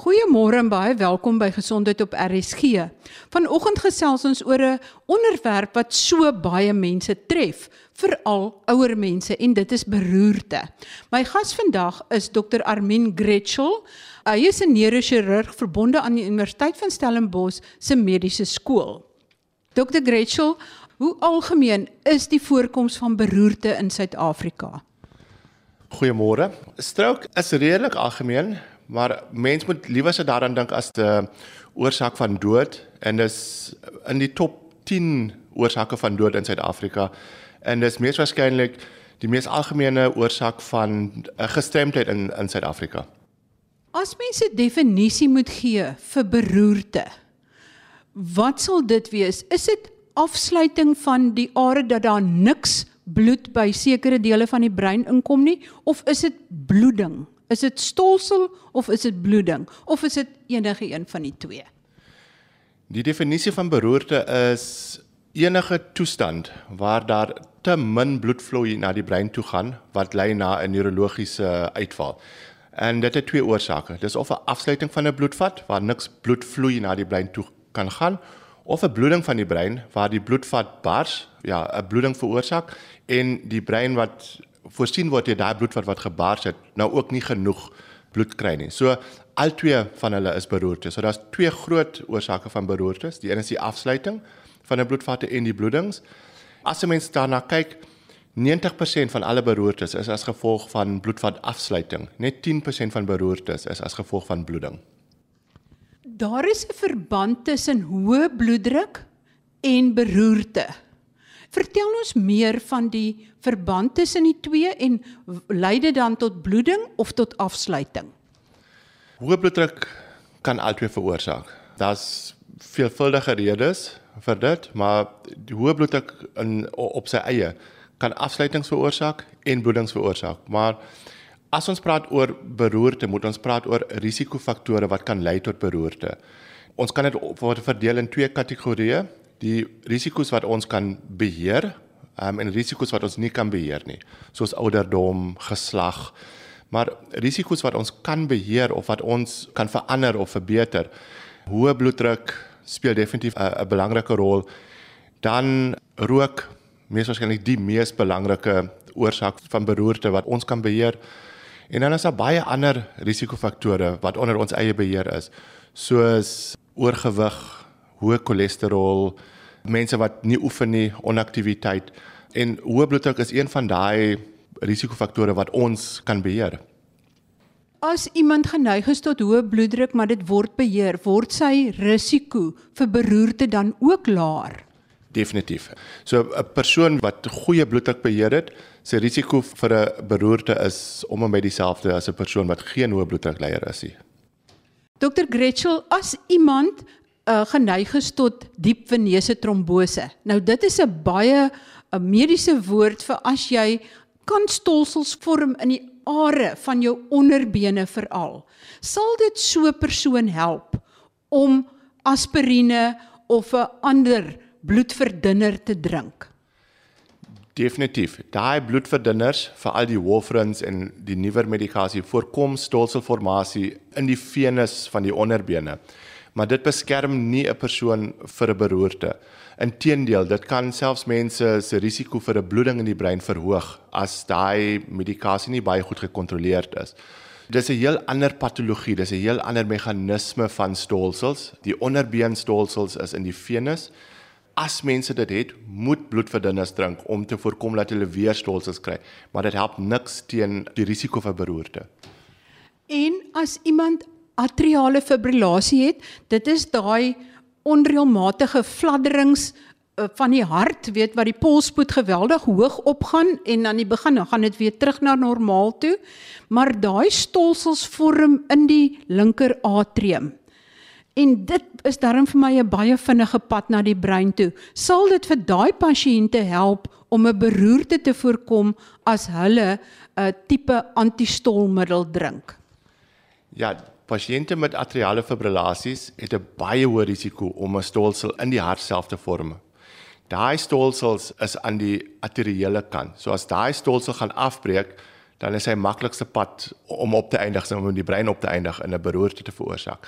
Goeiemôre en baie welkom by Gesondheid op RSG. Vanoggend gesels ons oor 'n onderwerp wat so baie mense tref, veral ouer mense en dit is beroerte. My gas vandag is Dr Armin Gretschel. Hy is 'n neurochirurg verbonde aan die Universiteit van Stellenbosch se mediese skool. Dr Gretschel, hoe algemeen is die voorkoms van beroerte in Suid-Afrika? Goeiemôre. Stroke is redelik algemeen, maar mens moet liewer se daaraan dink as 'n oorsaak van dood en dis in die top 10 oorsake van dood in Suid-Afrika en dis mees waarskynlik die mees algemene oorsaak van gestremdheid in in Suid-Afrika. As mens 'n definisie moet gee vir beroerte, wat sal dit wees? Is dit afsluiting van die are dat daar niks bloed by sekere dele van die brein inkom nie of is dit bloeding? Is dit stolsel of is dit bloeding of is dit enige een van die twee? Die definisie van beroerte is enige toestand waar daar te min bloedvloei na die brein toe gaan wat lei na 'n neurologiese uitval. En dit het twee oorsake. Dis of 'n afsluiting van 'n bloedvat waar niks bloedvloei na die brein toe kan gaan of 'n bloeding van die brein waar die bloedvat bars, ja, 'n bloeding veroorsaak en die brein wat voorsien word jy daai bloed wat wat gebars het nou ook nie genoeg bloed kry nie. So al twee van hulle is beroerte. So daar's twee groot oorsake van beroertes. Die een is die afsluiting van 'n bloedvatte en die bloedings. As 'n mens daarna kyk, 90% van alle beroertes is as gevolg van bloedvatafsluiting. Net 10% van beroertes is as gevolg van bloeding. Daar is 'n verband tussen hoë bloeddruk en beroerte. Vertel ons meer van die verband tussen die twee en lei dit dan tot bloeding of tot afsluiting? Hoë bloeddruk kan albei veroorsaak. Daar's veelvuldige redes vir dit, maar die hoë bloeddruk in op sy eie kan afsluitings veroorsaak en bloedings veroorsaak. Maar as ons praat oor beroerte, moet ons praat oor risikofaktore wat kan lei tot beroerte. Ons kan dit verdeel in twee kategorieë die risiko's wat ons kan beheer um, en risiko's wat ons nie kan beheer nie soos ouderdom, geslag maar risiko's wat ons kan beheer of wat ons kan verander of verbeter hoë bloeddruk speel definitief 'n belangrike rol. Dan rook mees waarskynlik die mees belangrike oorsaak van beroerte wat ons kan beheer. En dan is daar baie ander risikofaktore wat onder ons eie beheer is soos oorgewig hoë cholesterol, mense wat nie oefen nie, onaktiwiteit en hoë bloeddruk is een van daai risikofaktore wat ons kan beheer. As iemand geneig is tot hoë bloeddruk, maar dit word beheer, word sy risiko vir beroerte dan ook laer? Definitief. So 'n persoon wat goeie bloeddruk beheer het, sy risiko vir 'n beroerte is om en by dieselfde as 'n persoon wat geen hoë bloeddruk leier is nie. Dr Gretschel, as iemand uh, geneig is tot diep venese trombose. Nou dit is 'n baie 'n mediese woord vir as jy kan stolsels vorm in die are van jou onderbene veral. Sal dit so 'n persoon help om aspirine of 'n ander bloedverdunner te drink? Definitief. Daai bloedverdunners, veral die warfarins en die nuwer medikasie voorkom stolselformasie in die venes van die onderbene maar dit beskerm nie 'n persoon vir 'n beroerte. Inteendeel, dit kan selfs mense se risiko vir 'n bloeding in die brein verhoog as daai medikasie nie baie goed gekontroleerd is. Dis 'n heel ander patologie, dis 'n heel ander meganisme van stolsels. Die onderbeenstolsels is in die venus. As mense dit het, moet bloedverdunners drink om te voorkom dat hulle weer stolsels kry, maar dit help niks teen die risiko vir beroerte. En as iemand atriale fibrillasie het, dit is daai onreëlmatige fladderings uh, van die hart, weet wat die polspoed geweldig hoog opgaan en aan die begin dan gaan dit weer terug na normaal toe, maar daai stolsels vorm in die linker atrium. En dit is daarom vir my 'n baie vinnige pad na die brein toe. Sal dit vir daai pasiënte help om 'n beroerte te voorkom as hulle 'n uh, tipe antistolmiddel drink? Ja, Pasiënte met atriale fibrillasies het 'n baie hoë risiko om 'n stolsel in die hart self te vorm. Daai stolsels is aan die arteriële kant. So as daai stolsel gaan afbreek, dan is hy maklikste pad om op te eindig om die brein op te eindig in 'n beroerte te veroorsaak.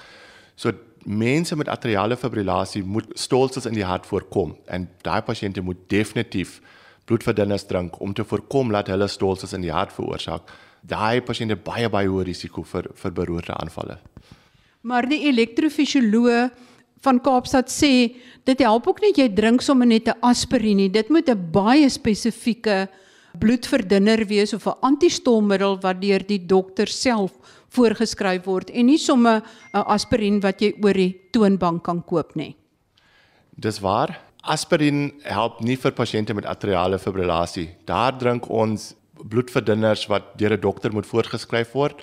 So mense met atriale fibrillasie moet stolsels in die hart voorkom en daai pasiënte moet definitief bloedverdunners drink om te voorkom dat hulle stolsels in die hart veroorsaak. Daai pasiënte baie baie hoë risiko vir vir beroerte aanvalle. Maar die elektrofisioloog van Kaapstad sê dit help ook nie jy drink sommer net 'n aspirien nie. Dit moet 'n baie spesifieke bloedverdunner wees of 'n antistolmiddel wat deur die dokter self voorgeskryf word en nie sommer 'n aspirien wat jy oor die toonbank kan koop nie. Dis waar. Aspirien help nie vir pasiënte met atriale fibrillasie. Daar drink ons bloedverdunners wat deur 'n dokter moet voorgeskryf word.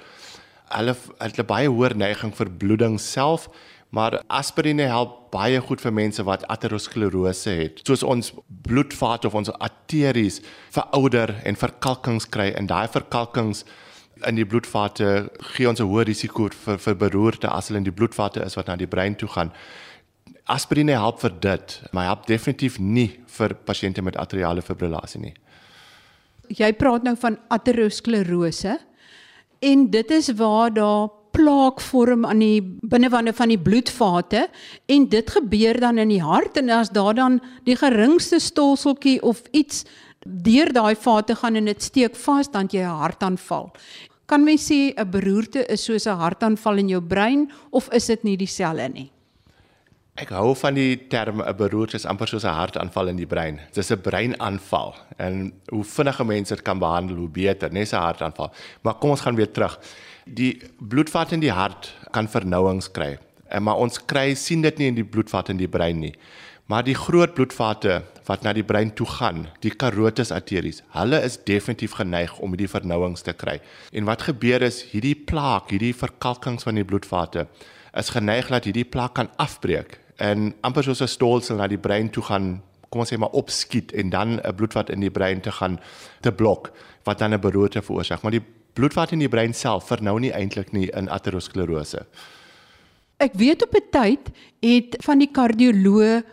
Hulle het 'n baie hoër neiging vir bloeding self Maar aspirine help baie goed vir mense wat aterosklerose het. Soos ons bloedvaat of ons arteries verouder en verkalkings kry en daai verkalkings in die bloedvate gee ons 'n hoë risiko vir vir beroerte as hulle in die bloedvate is wat na die brein toe gaan. Aspirine help vir dit, maar help definitief nie vir pasiënte met atriale fibrillasie nie. Jy praat nou van aterosklerose en dit is waar daar plaak vorm aan die binnewande van die bloedvate en dit gebeur dan in die hart en as daar dan die geringste stolseltjie of iets deur daai vate gaan en dit steek vas dan jy 'n hartaanval. Kan mens sê 'n beroerte is soos 'n hartaanval in jou brein of is dit nie dieselfde nie? Ek hou van die term 'n beroerte is amper soos 'n hartaanval in die brein. Dit is 'n breinaanval en hoe vinniger mense dit kan behandel, hoe beter, net 'n hartaanval. Maar kom ons gaan weer terug die bloedvat in die hart kan vernouings kry. En maar ons kry sien dit nie in die bloedvat in die brein nie. Maar die groot bloedvate wat na die brein toe gaan, die carotis arteries, hulle is definitief geneig om hierdie vernouings te kry. En wat gebeur is hierdie plaak, hierdie verkalkings van die bloedvate is geneig dat hierdie plaak kan afbreek en amper soos 'n stolsel na die brein toe gaan kom ons sê maar opskiet en dan 'n bloedvat in die brein te gaan te blok wat dan 'n beroerte veroorsaak. Maar die bloedvat in die brein self vernou nie eintlik nie in aterosklerose. Ek weet op 'n tyd het van die kardioloë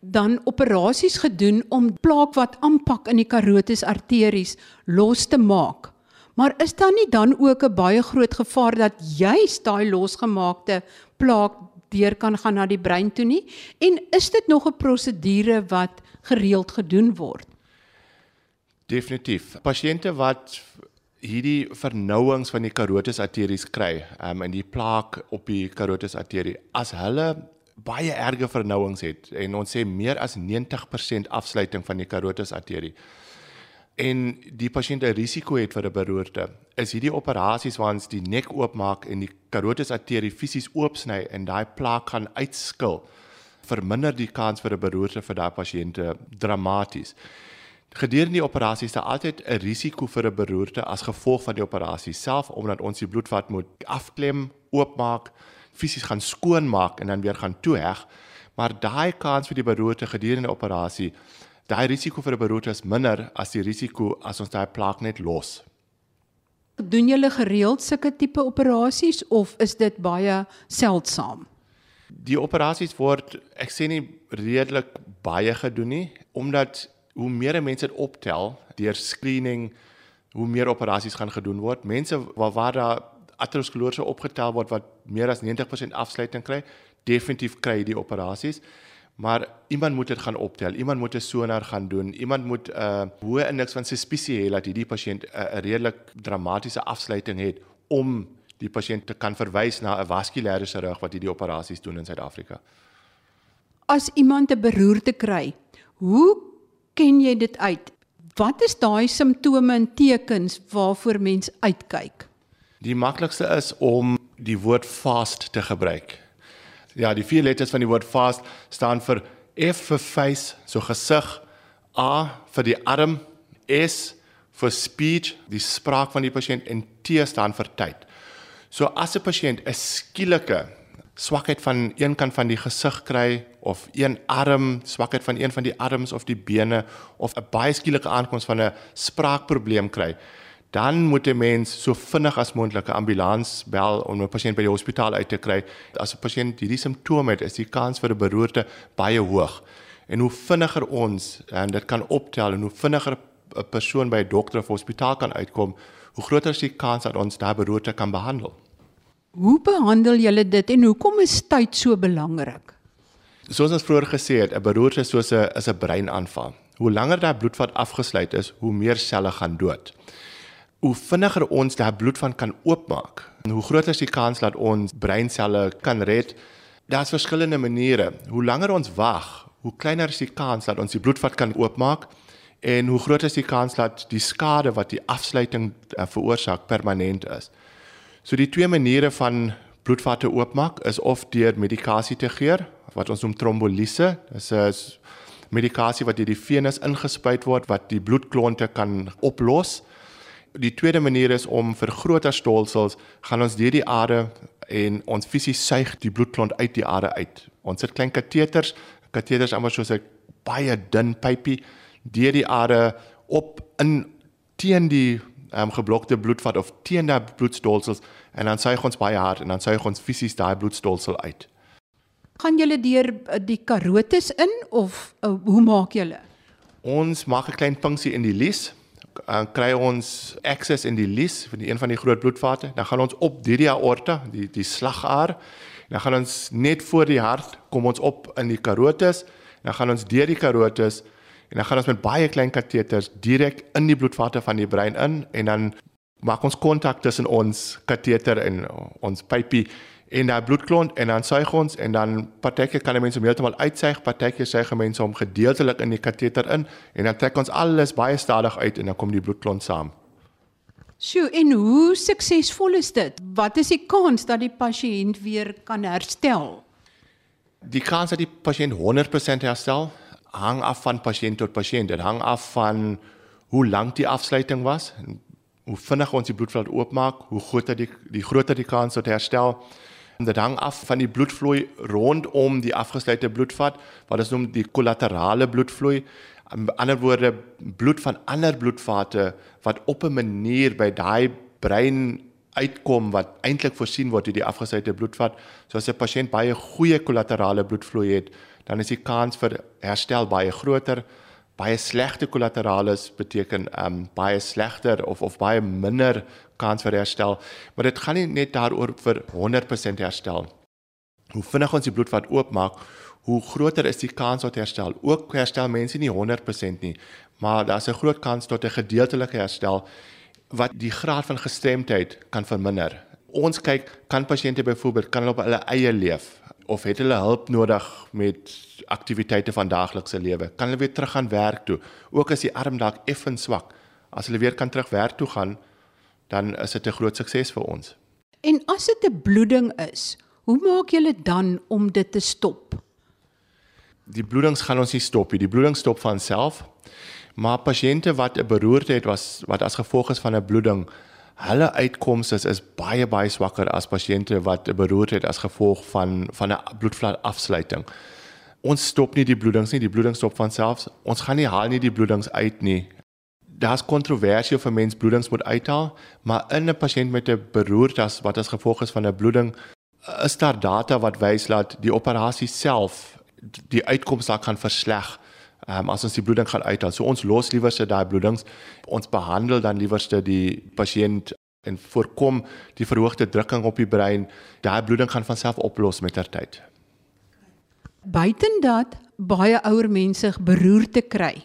dan operasies gedoen om plaak wat aanpak in die karotis arteries los te maak. Maar is daar nie dan ook 'n baie groot gevaar dat juis daai losgemaakte plaak deur kan gaan na die brein toe nie? En is dit nog 'n prosedure wat gereeld gedoen word? Definitief. Pasiënte wat hierdie vernouings van die carotis arteries kry, um, en die plaak op die carotis arterie, as hulle baie erge vernouings het en ons sê meer as 90% afsluiting van die carotis arterie en die pasiënt 'n risiko het vir 'n beroerte, is hierdie operasies waar ons die nek oopmaak en die carotis arterie fisies oopsny en daai plaak gaan uitskil, verminder die kans vir 'n beroerte vir daai pasiënte dramaties. Gedurende die operasie is daar altyd 'n risiko vir 'n beroerte as gevolg van die operasie self omdat ons die bloedvat moet afklem, oopmaak, fisies gaan skoonmaak en dan weer gaan toeheg. Maar daai kans vir die beroerte gedurende die operasie, daai risiko vir 'n beroerte is minder as die risiko as ons daai plaak net los. Doen julle gereeld sulke tipe operasies of is dit baie seldsaam? Die operasies word ek sê nie redelik baie gedoen nie omdat hoe meer mense dit optel deur screening, hoe meer operasies gaan gedoen word. Mense waar waar daar aterosklerose opgetel word wat meer as 90% afsluiting kry, definitief kry die operasies. Maar iemand moet dit gaan optel. Iemand moet 'n sonar gaan doen. Iemand moet 'n uh, hoë indeks van suspisie hê dat hierdie pasiënt 'n uh, redelik dramatiese afsluiting het om die pasiënt te kan verwys na 'n vaskulêre chirurg wat hierdie operasies doen in Suid-Afrika. As iemand 'n beroerte kry, hoe ken jy dit uit? Wat is daai simptome en tekens waarvoor mens uitkyk? Die maklikste is om die woord fast te gebruik. Ja, die vier letters van die woord fast staan vir F vir face, so gesig, A vir die arm, S vir speech, die spraak van die pasiënt en T staan vir tyd. So as 'n pasiënt 'n skielike swakheid van een kant van die gesig kry of een arm, swakheid van een van die arms of die bene of 'n baie skielike aankoms van 'n spraakprobleem kry, dan moet 'n mens so vinnig as moontlik 'n ambulans bel om 'n pasiënt by die hospitaal uit te kry. As 'n pasiënt hierdie simptome het, is die kans vir 'n beroerte baie hoog. En hoe vinniger ons en dit kan optel en hoe vinniger 'n persoon by 'n dokter of hospitaal kan uitkom, hoe groter is die kans dat ons daai beroerte kan behandel. Hoe behandel julle dit en hoekom is tyd so belangrik? Soos ons vroeër gesê het, 'n beroerte is soos 'n is 'n breinaanval. Hoe langer daai bloedvat afgesluit is, hoe meer selle gaan dood. Hoe vinniger ons daai bloedvat kan oopmaak, en hoe groter is die kans dat ons breinselle kan red. Daar's verskillende maniere. Hoe langer ons wag, hoe kleiner is die kans dat ons die bloedvat kan oopmaak en hoe groter is die kans dat die skade wat die afsluiting uh, veroorsaak permanent is. So die twee maniere van bloedvatte oopmaak is of deur medikasie te gee wat ons noem trombolise. Dis 'n medikasie wat deur die venus ingespuit word wat die bloedklonte kan oplos. Die tweede manier is om vir groter stolsels gaan ons deur die are en ons fisies suig die bloedklont uit die are uit. Ons sit klein kateters, kateters amper soos 'n baie dun pypie deur die are op in teen die um, geblokte bloedvat of teen daai bloedstolsels en dan suig ons baie hard en dan suig ons fisies daai bloedstolsel uit. Gaan julle deur uh, die karotes in of uh, hoe maak julle? Ons maak 'n klein punksie in die lies. Dan kry ons access in die lies van die een van die groot bloedvate. Dan gaan ons op deur die aorta, die die slagaar. Dan gaan ons net voor die hart kom ons op in die karotes. Dan gaan ons deur die karotes en dan gaan ons met baie klein kateters direk in die bloedvate van die brein in en dan maak ons kontak tussen ons kateter en ons pypie en daai bloedklont en dan suig ons en dan partyke kan mense hom heeltemal uitsuig, partyke suig mense hom gedeeltelik in die kateter in en dan trek ons alles baie stadig uit en dan kom die bloedklont saam. Sjoe, en hoe suksesvol is dit? Wat is die kans dat die pasiënt weer kan herstel? Die kans dat die pasiënt 100% herstel hang af van pasiënt tot pasiënt. Dit hang af van hoe lank die afsluiting was, hoe vinnig ons die bloedveld oopmaak, hoe groter die die groter die kans tot herstel. En dit hang af van die bloedvloei rondom die afgesluitde bloedvat, wat ons noem die kollaterale bloedvloei. In ander woorde, bloed van ander bloedvate wat op 'n manier by daai brein uitkom wat eintlik voorsien word deur die afgesluitde bloedvat. So as 'n pasiënt baie goeie kollaterale bloedvloei het, dan is die kans vir herstel baie groter. Baie slegte kollateralis beteken ehm um, baie slegter of of baie minder kans vir herstel, maar dit gaan nie net daaroor vir 100% herstel. Hoe vinnig ons die bloedvat oopmaak, hoe groter is die kans tot herstel. Ook herstel mense nie 100% nie, maar daar's 'n groot kans tot 'n gedeeltelike herstel wat die graad van gestremdheid kan verminder. Ons kyk kan pasiënte byvoorbeeld kan hulle op hulle eie leef of het hulle hulp nodig met aktiwiteite van daaglikse lewe? Kan hulle weer terug gaan werk toe? Ook as die arm dalk effens swak, as hulle weer kan terug werk toe gaan, dan is dit 'n groot sukses vir ons. En as dit 'n bloeding is, hoe maak julle dan om dit te stop? Die bloedings gaan ons nie stop nie. Die bloeding stop van self. Maar pasiënte wat 'n beroerte het was wat as gevolg is van 'n bloeding hulle uitkomste is, is baie baie swakker as pasiënte wat 'n beroerte het as gevolg van van 'n bloedvat afsluiting. Ons stop nie die bloedings nie, die bloeding stop van self. Ons gaan nie haal nie die bloedings uit nie. Daar's kontroversie of 'n mens bloedings moet uithaal, maar in 'n pasiënt met 'n beroerte as wat as gevolg is van 'n bloeding is daar data wat wys dat die operasie self die uitkomste kan versleg um, as ons die bloeding gaan uithaal. So ons los liewerste daai bloedings. Ons behandel dan liewerste die pasiënt en voorkom die verhoogde drukking op die brein. Daai bloeding gaan van self oplos met ter tyd. Buiten dat baie ouer mense beroerte kry.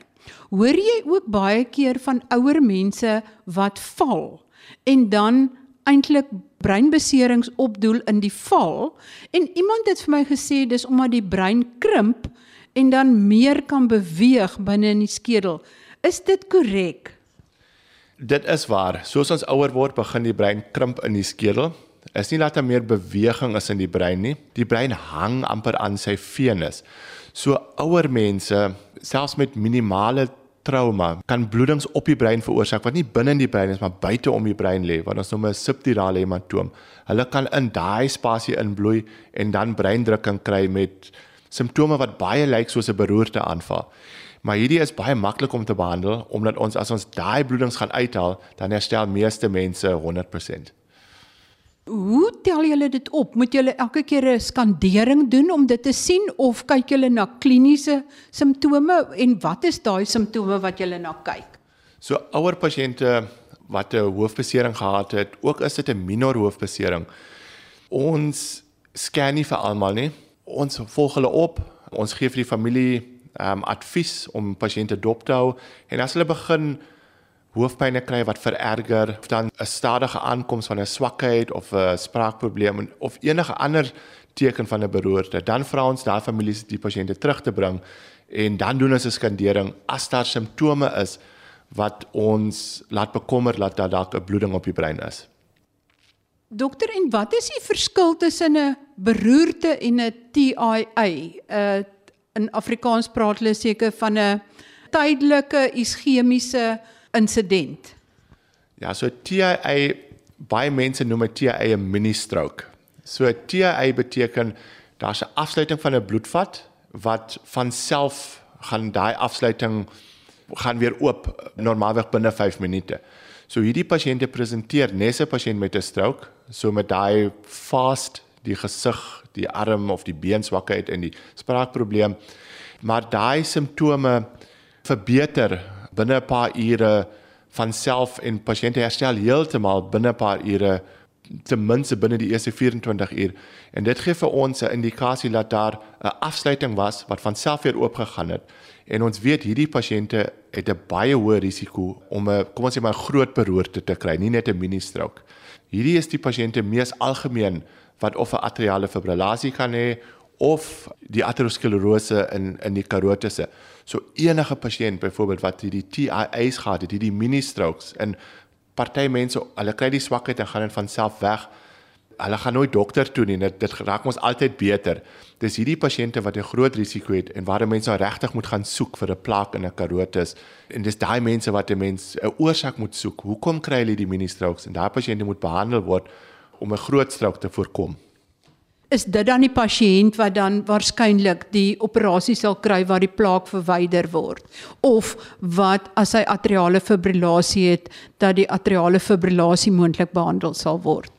Hoor jy ook baie keer van ouer mense wat val en dan eintlik breinbeserings opdoel in die val en iemand het vir my gesê dis omdat die brein krimp en dan meer kan beweeg binne in die skedel. Is dit korrek? Dit is waar. Soos ons ouer word, begin die brein krimp in die skedel. Is nie dat daar meer beweging is in die brein nie. Die brein hang amper aan sy venus. So ouer mense, selfs met minimale trauma, kan bloedings op die brein veroorsaak wat nie binne in die brein is, maar buite om die brein lê, wat ons noem 'n subdurale hematoom. Hulle kan in daai spasie inbloei en dan breindrukking kry met simptome wat baie lyk soos 'n beroerte aanval. Maar hierdie is baie maklik om te behandel omdat ons as ons daai bloedings gaan uithaal, dan herstel meeste mense 100%. Hoe tel julle dit op? Moet julle elke keer 'n skandering doen om dit te sien of kyk julle na kliniese simptome en wat is daai simptome wat julle na kyk? So ouer pasiënte wat 'n hoofbesering gehad het, ook is dit 'n minor hoofbesering. Ons scan nie vir almal nie. Ons volg hulle op. Ons gee vir die familie ehm um, advies om pasiënte dop te hou en as hulle begin hoofpynne kry wat vererger of dan 'n stadige aankoms van 'n swakheid of 'n spraakprobleem of enige ander teken van 'n beroerte, dan vra ons daai families die pasiënte terug te bring en dan doen ons 'n skandering as daar simptome is wat ons laat bekommer dat daar 'n bloeding op die brein is. Dokter, en wat is die verskil tussen 'n beroerte en 'n TIA? 'n In Afrikaans praat hulle seker van 'n tydelike ischemiese insident. Ja, so TIA baie mense noem dit TIA 'n mini stroke. So TIA beteken daar's 'n afsluiting van 'n bloedvat wat van self gaan daai afsluiting gaan weer oop normaalweg binne 5 minute. So hierdie pasiënte presenteer nes 'n pasiënt met 'n stroke, so met daai fast die gesig, die arm of die been swakheid en die spraakprobleem. Maar daai simptome verbeter binne 'n paar ure van self en pasiënte herstel heeltemal binne 'n paar ure ten minste binne die eerste 24 uur. En dit gee vir ons 'n indikasie dat daar 'n afsluiting was wat van self weer oopgegaan het. En ons weet hierdie pasiënte het 'n baie hoë risiko om 'n kom ons sê maar groot beroerte te kry nie net 'n mini stroke hierdie is die pasiënte mees algemeen wat of 'n atriale fibrillasie kan hê of die aterosklerose in in die karotese so enige pasiënt byvoorbeeld wat hierdie TIA's gehad het hierdie mini strokes en party mense, hulle kry die swakheid en gaan dit van self weg. Hulle gaan nooit dokter toe nie. Dit dit raak ons altyd beter. Dis hierdie pasiënte wat 'n groot risiko het en waar mense nou regtig moet gaan soek vir 'n plaak in 'n karotis. En dis daai mense wat 'n mens 'n oorsaak moet soek. Hoekom kry hulle die mini strokes? En daai pasiënte moet behandel word om 'n groot strook te voorkom is dit dan die pasiënt wat dan waarskynlik die operasie sal kry waar die plaak verwyder word of wat as hy atriale fibrillasie het dat die atriale fibrillasie moontlik behandel sal word.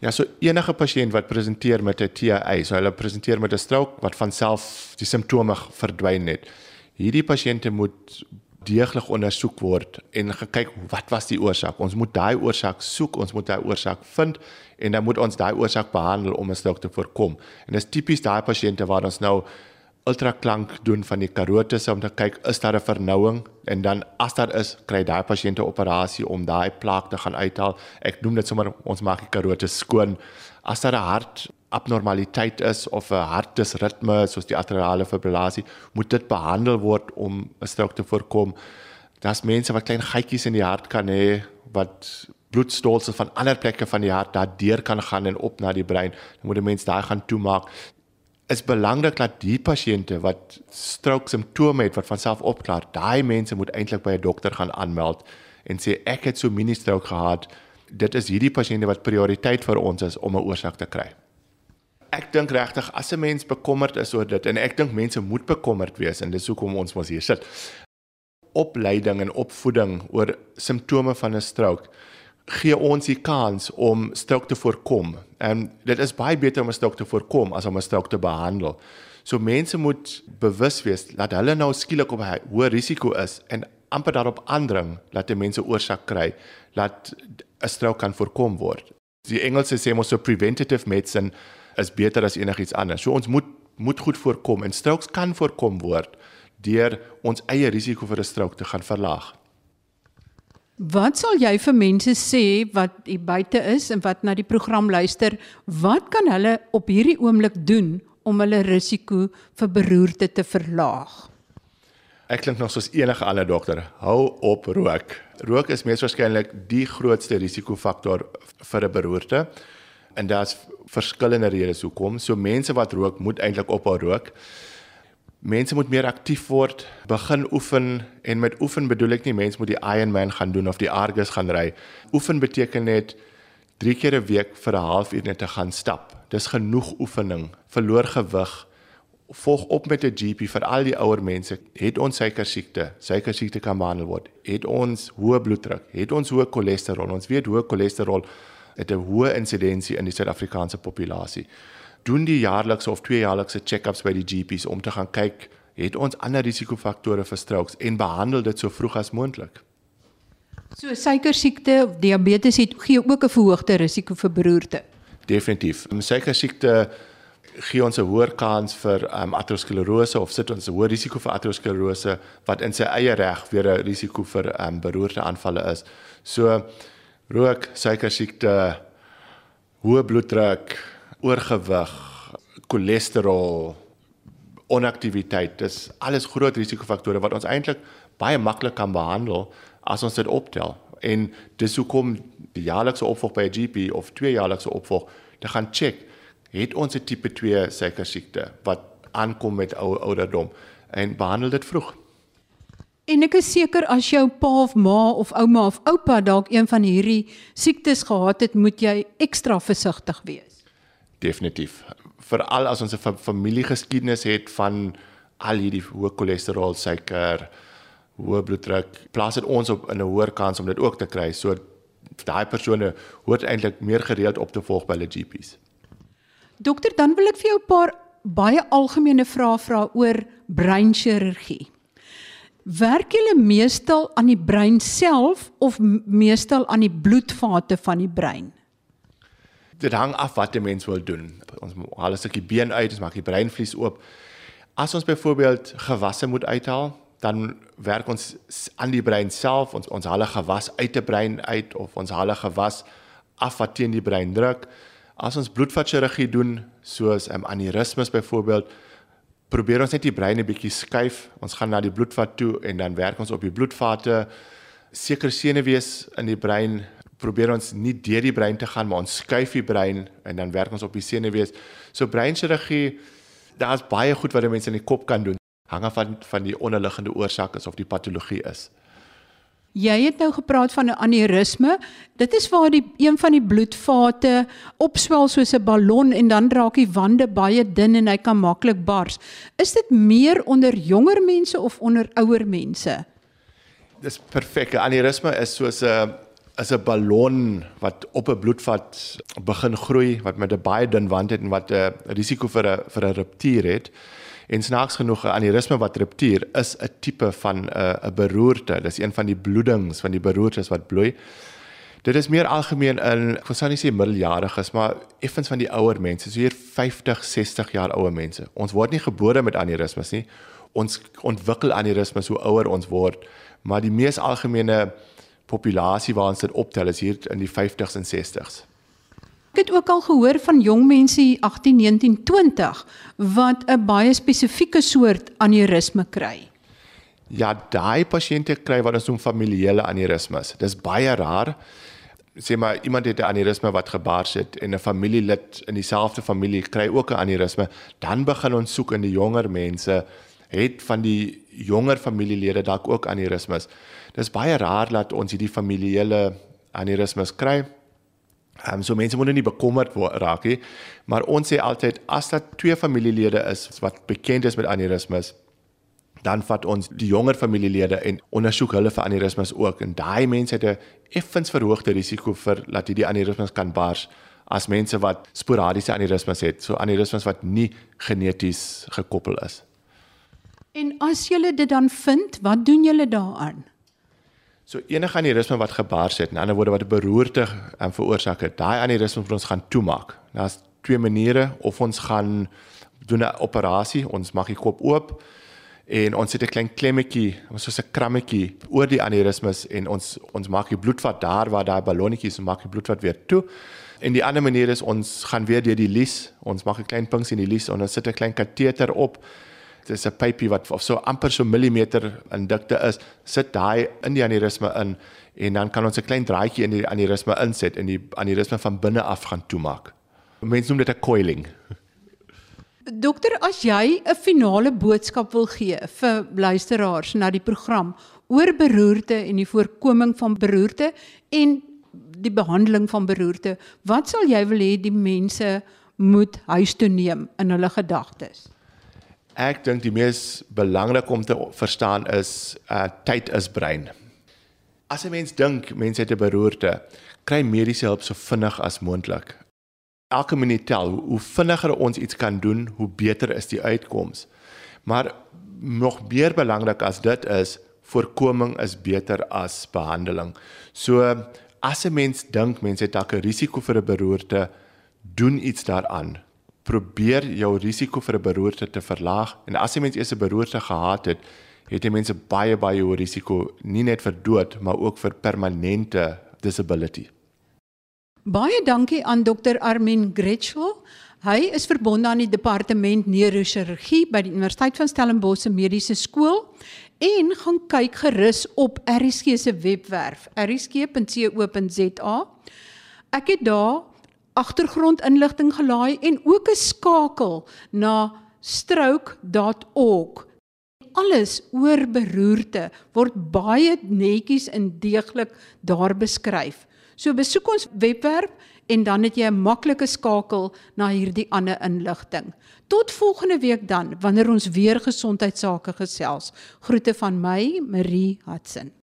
Ja, so enige pasiënt wat presenteer met 'n TIA, so hulle presenteer met 'n strook wat van self die simptome verdwyn het. Hierdie pasiënte moet deeglik ondersoek word en gekyk wat was die oorsaak. Ons moet daai oorsaak soek, ons moet daai oorsaak vind en dan moet ons daai oorsaak behandel om strook te voorkom. En dis tipies daai pasiënte waar ons nou ultraklank doen van die karotis om te kyk is daar 'n vernouing en dan as daar is, kry daai pasiënte operasie om daai plaak te gaan uithaal. Ek noem dit sommer ons maak die karotis skoon. As daar 'n hart abnormaliteit is of 'n hartdisritme soos die atriale fibrillasie, moet dit behandel word om 'n strook te voorkom. Daar's mense wat klein gaatjies in die hart kan hê wat bloedstolsels van ander plekke van die hart daardeur kan gaan en op na die brein. Dan moet 'n mens daai gaan toemaak. Is belangrik dat die pasiënte wat stroke simptome het wat van self opklaar, daai mense moet eintlik by 'n dokter gaan aanmeld en sê ek het so mini stroke gehad. Dit is hierdie pasiënte wat prioriteit vir ons is om 'n oorsaak te kry ek dink regtig as 'n mens bekommerd is oor dit en ek dink mense moet bekommerd wees en dis hoekom ons mos hier sit. Opleiding en opvoeding oor simptome van 'n strook gee ons die kans om strook te voorkom. En dit is baie beter om 'n strook te voorkom as om 'n strook te behandel. So mense moet bewus wees dat hulle nou skielik op 'n hoë risiko is en amper daarop aandring dat mense oorsak kry dat 'n strook kan voorkom word. Die Engelse sê mos so preventative medicine is beter as enigiets anders. So ons moet moet goed voorkom en strokes kan voorkom word deur ons eie risiko vir 'n stroke te gaan verlaag. Wat sal jy vir mense sê wat hier buite is en wat na die program luister, wat kan hulle op hierdie oomblik doen om hulle risiko vir beroerte te verlaag? Ek klink nog soos enige ander dokter. Hou op rook. Rook is mees waarskynlik die grootste risikofaktor vir 'n beroerte en daar's verskillende redes hoekom. So mense wat rook moet eintlik ophou rook. Mense moet meer aktief word, begin oefen en met oefen bedoel ek nie mense moet die Ironman gaan doen of die Argus gaan ry. Oefen beteken net 3 keer 'n week vir 'n halfuur net te gaan stap. Dis genoeg oefening. Verloor gewig. Volg op met 'n GP vir al die ouer mense. Het ons suiker siekte? Suiker siekte kan behandel word. Het ons hoë bloeddruk? Het ons hoë cholesterol? Ons weet hoë cholesterol het 'n hoë insidensie in die Suid-Afrikaanse populasie. Doen die jaarlikse of tweejaarlikse check-ups by die GP's om te gaan kyk het ons ander risikofaktore vir strokes en behandel dit so vroeg as moontlik. So suikersiekte of diabetes het gee ook 'n verhoogde risiko vir beroerte. Definitief. Suikersiekte gee ons 'n hoër kans vir um, aterosklerose of sit ons 'n hoër risiko vir aterosklerose wat in sy eie reg weer 'n risiko vir um, beroerte aanvalle is. So rook, suikersiekte, hoë bloeddruk, oorgewig, cholesterol, onaktiwiteit, dis alles groot risikofaktore wat ons eintlik baie maklik kan behandel as ons dit optel. En dis hoekom die jaarlikse opvolg by 'n GP of twee jaarlikse opvolg te gaan check het ons 'n tipe 2 suikersiekte wat aankom met ou ouderdom en behandel dit vroeg. En ek is seker as jou pa of ma of ouma of oupa dalk een van hierdie siektes gehad het, moet jy ekstra versigtig wees. Definitief. Veral as ons 'n familiegeskiedenis het van al hierdie hoë cholesterol, suiker, hoë bloeddruk, plaas dit ons op in 'n hoër kans om dit ook te kry. So daai persone hoort eintlik meer gereeld op te volg by hulle GP's. Dokter, dan wil ek vir jou 'n paar baie algemene vrae vra oor breinchirurgie. Werk julle meestal aan die brein self of meestal aan die bloedvate van die brein? Dit hang af wat die mens wil doen. Ons haal 'n stukkie been uit, ons maak die breinvlies oop. As ons byvoorbeeld gewasse moet uithaal, dan werk ons aan die brein self, ons ons haal 'n gewas uit 'n brein uit of ons haal 'n gewas af wat teen die brein druk. As ons bloedvatchirurgie doen, soos um, aneurysmes byvoorbeeld, probeer ons net die brein 'n bietjie skuif. Ons gaan na die bloedvat toe en dan werk ons op die bloedvate. Sekere senuwees in die brein probeer ons nie deur die brein te gaan, maar ons skuif die brein en dan werk ons op die senuwees. So breinchirurgie, daar's baie goed wat mense in die kop kan doen. Hang af van van die onderliggende oorsaak is of die patologie is. Jy het nou gepraat van 'n aneurisme. Dit is waar die een van die bloedvate opswel soos 'n ballon en dan raak die wande baie dun en hy kan maklik bars. Is dit meer onder jonger mense of onder ouer mense? Dis perfek. 'n Aneurisme is soos 'n is 'n ballon wat op 'n bloedvat begin groei wat met 'n baie dun wand het en wat 'n risiko vir 'n vir 'n ruptuur het. En snaaks genoeg 'n aneurysme wat ruptuur is 'n tipe van 'n uh, 'n beroerte. Dis een van die bloedings van die beroertes wat bloei. Dit is meer algemeen in ek sou nie sê middeljariges, maar effens van die ouer mense, so hier 50, 60 jaar ouer mense. Ons word nie gebore met aneurysmes nie. Ons ontwikkel aneurysmes hoe ouer ons word, maar die mees algemene populasie waar ons dit optel is hier in die 50s en 60s. Ek het ook al gehoor van jong mense 18, 19, 20 wat 'n baie spesifieke soort aneurisme kry. Ja, daai pasiënte kry wat ons noem familiale aneurismes. Dis baie rar. Sê maar iemand het 'n aneurisme wat gebars het en 'n familielid in dieselfde familie kry ook 'n aneurisme, dan begin ons soek in die jonger mense het van die jonger familielede dalk ook aneurismes. Dis baie rar dat ons hierdie familiale aneurismes kry. Ehm um, so mense moet nie bekommerd raak nie, maar ons sê altyd as dit twee familielede is wat bekend is met aneurismes, dan vat ons die jonger familielede en ondersoek hulle vir aneurismes ook en daai mense het 'n effens verhoogde risiko vir dat hierdie aneurismes kan bars as mense wat sporadiese aneurismes het, so aneurismes wat nie geneties gekoppel is. En as jy dit dan vind, wat doen julle daaraan? So enige aneurisme wat gebars het, in ander woorde wat 'n beroerte um, veroorsaak het, daai aneurisme moet ons gaan toemaak. Daar's twee maniere of ons gaan doen 'n operasie, ons maak die kop oop en ons sit 'n klein klemmetjie, ons soos 'n krammetjie oor die aneurismes en ons ons maak die bloedvat daar waar daai ballonnetjies en maak die bloedvat weer toe. En die ander manier is ons gaan weer deur die lies, ons maak 'n klein punks in die lies en ons sit 'n klein kateter op dis 'n pypie wat of so amper so millimeter in dikte is, sit daai in die aneurisme in en dan kan ons 'n klein draadjie in die aneurisme inset en die aneurisme van binne af gaan toemaak. Mense noem dit 'n coiling. Dokter, as jy 'n finale boodskap wil gee vir luisteraars na die program oor beroerte en die voorkoming van beroerte en die behandeling van beroerte, wat sal jy wil hê die mense moet huis toe neem in hulle gedagtes? Ek dink die mees belangrik om te verstaan is uh tyd is brein. As 'n mens dink mense het 'n beroerte, kry mediese hulp so vinnig as moontlik. Elke minuut tel, hoe vinniger ons iets kan doen, hoe beter is die uitkoms. Maar nog meer belangrik as dit is, voorkoming is beter as behandeling. So as 'n mens dink mense het dalk 'n risiko vir 'n beroerte, doen iets daaraan. Probeer jou risiko vir 'n beroerte te verlaag en as jy mens eers 'n beroerte gehad het, het jy mense baie baie hoë risiko nie net vir dood, maar ook vir permanente disability. Baie dankie aan Dr Armin Gretschel. Hy is verbonde aan die departement neurochirurgie by die Universiteit van Stellenbosch se mediese skool en gaan kyk gerus op RSG se webwerf rsg.co.za. Ek het daar agtergrondinligting gelaai en ook 'n skakel na stroke.org. Alles oor beroerte word baie netjies en deeglik daar beskryf. So besoek ons webwerf en dan het jy 'n maklike skakel na hierdie ander inligting. Tot volgende week dan wanneer ons weer gesondheidsake gesels. Groete van my, Marie Hudson.